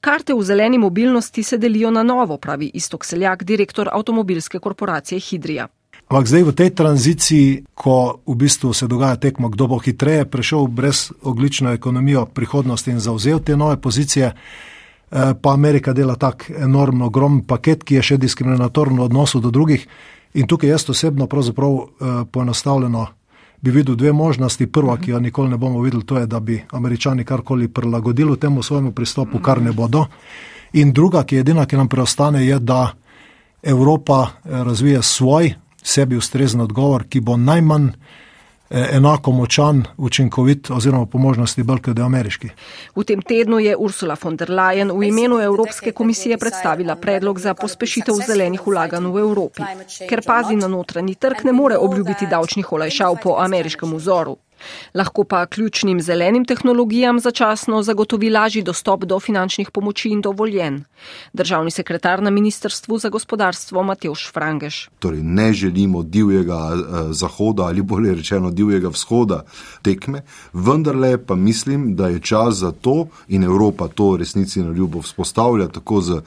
Karte v zeleni mobilnosti se delijo na novo, pravi Istok Seljak, direktor avtomobilske korporacije Hidrija. Ampak zdaj v tej tranziciji, ko v bistvu se dogaja tekmo, kdo bo hitreje prešel brez oglično ekonomijo prihodnosti in zauzel te nove pozicije, eh, pa Amerika dela tak enormno ogromen paket, ki je še diskriminatoren v odnosu do drugih. In tukaj jaz osebno pravzaprav eh, poenostavljeno bi videl dve možnosti. Prva, ki jo nikoli ne bomo videli, to je, da bi američani karkoli prilagodili temu svojemu pristopu, kar ne bodo. In druga, ki je edina, ki nam preostane, je, da Evropa eh, razvije svoj sebi ustrezen odgovor, ki bo najmanj eh, enako močan, učinkovit oziroma po možnosti bolj kot ameriški. V tem tednu je Ursula von der Leyen v imenu Evropske komisije predstavila predlog za pospešitev zelenih vlaganj v Evropi. Ker pazi na notranji trg, ne more obljubiti davčnih olajšav po ameriškem vzoru. Lahko pa ključnim zelenim tehnologijam začasno zagotovi lažji dostop do finančnih pomoči in dovoljen. Državni sekretar na Ministrstvu za gospodarstvo Mateuš Frangeš. Torej, ne želimo divjega eh, zahoda ali bolje rečeno divjega vzhoda tekme, vendarle pa mislim, da je čas za to in Evropa to resnici na ljubo vzpostavlja tako z uh,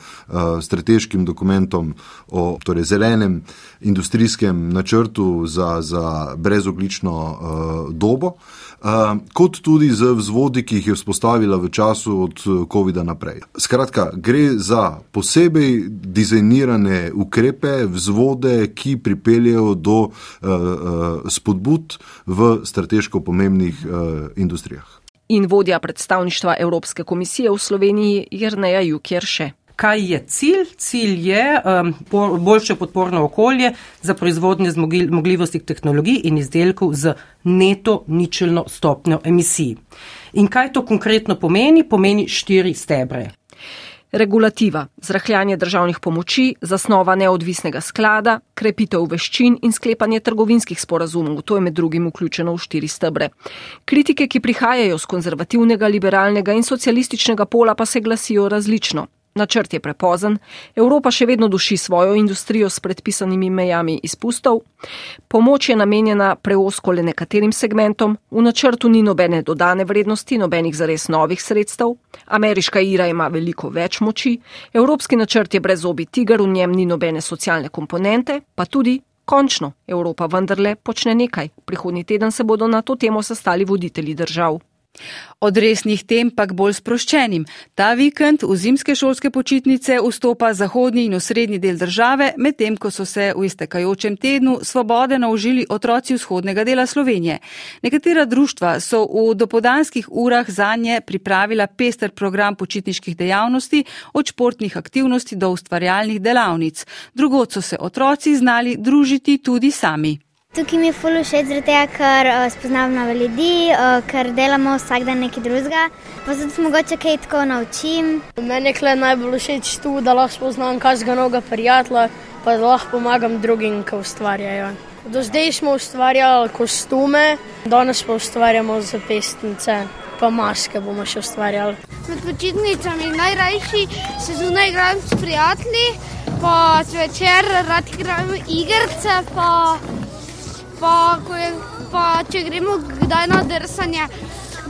strateškim dokumentom o torej, zelenem industrijskem načrtu za, za brezoglično uh, dobo, uh, kot tudi z vzvodi, ki jih je vzpostavila v času od COVID-a naprej. Skratka, gre za posebej dizajnirane ukrepe, vzvode, ki pripeljejo do uh, spodbud v strateško pomembnih industrijah. In vodja predstavništva Evropske komisije v Sloveniji Jrneja Jukjerše kaj je cilj. Cilj je um, boljše podporno okolje za proizvodnje zmogljivosti tehnologij in izdelkov z neto ničelno stopnjo emisij. In kaj to konkretno pomeni? Pomeni štiri stebre. Regulativa, zrahljanje državnih pomoči, zasnova neodvisnega sklada, krepitev veščin in sklepanje trgovinskih sporazumov. To je med drugim vključeno v štiri stebre. Kritike, ki prihajajo z konzervativnega, liberalnega in socialističnega pola, pa se glasijo različno. Načrt je prepozen, Evropa še vedno duši svojo industrijo s predpisanimi mejami izpustov, pomoč je namenjena preosko le nekaterim segmentom, v načrtu ni nobene dodane vrednosti, nobenih zares novih sredstev, ameriška ira ima veliko več moči, evropski načrt je brez obi tiger, v njem ni nobene socialne komponente, pa tudi. Končno, Evropa vendarle počne nekaj. Prihodnji teden se bodo na to temo sestali voditelji držav. Od resnih tem pa k bolj sproščenim. Ta vikend v zimske šolske počitnice vstopa zahodni in osrednji del države, medtem ko so se v iztekajočem tednu svobode naužili otroci vzhodnega dela Slovenije. Nekatera društva so v dopodanskih urah za nje pripravila pester program počitniških dejavnosti, od športnih aktivnosti do ustvarjalnih delavnic. Drugod so se otroci znali družiti tudi sami. Tukaj mi je fully všeč, zato ker uh, spoznam nove ljudi, uh, ker delamo vsak dan nekaj drugega. Pa zato se mogoče kaj tako naučim. Meni je najbolj všeč tu, da lahko spoznam kažga noga prijatelja, pa da lahko pomagam drugim, ki ustvarjajo. Do zdaj smo ustvarjali kostume, danes pa ustvarjamo zapestnice. Pa maske bomo še ustvarjali. Med počitnicami najrajši se zunaj igram s prijatelji, pa zvečer rad igram igrice pa, je, pa če gremo kdaj na drsanje,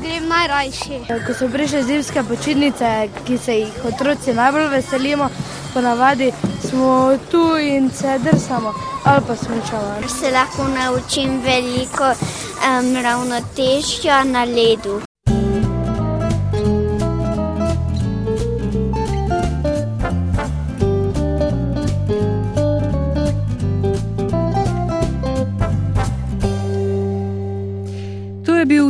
grem najrajši. Ko so prišle zimske počitnice, ki se jih otroci najbolj veselimo, ponavadi smo tu in se drsamo ali pa smečamo. Se lahko naučim veliko um, ravnotežja na ledu.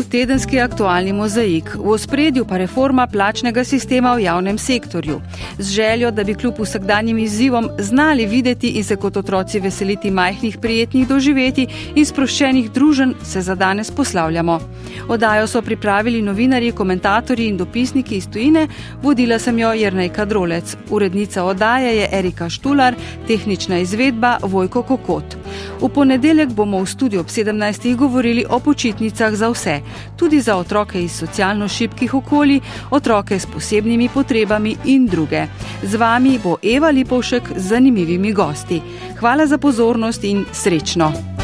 Tedenski aktualni mozaik, v ospredju pa reforma plačnega sistema v javnem sektorju. Z željo, da bi kljub vsakdanjim izzivom znali videti in se kot otroci veseliti majhnih prijetnih doživeti in sproščenih družen, se za danes poslavljamo. Odajo so pripravili novinarji, komentatorji in dopisniki iz tujine, vodila sem jo Jrnej Kadrolec. Urednica odaje je Erika Štular, tehnična izvedba Vojko Kokot. V ponedeljek bomo v studiu ob 17. govorili o počitnicah za vse tudi za otroke iz socialno šibkih okolij, otroke s posebnimi potrebami in druge. Z vami bo Eva Lipovšek z zanimivimi gosti. Hvala za pozornost in srečno!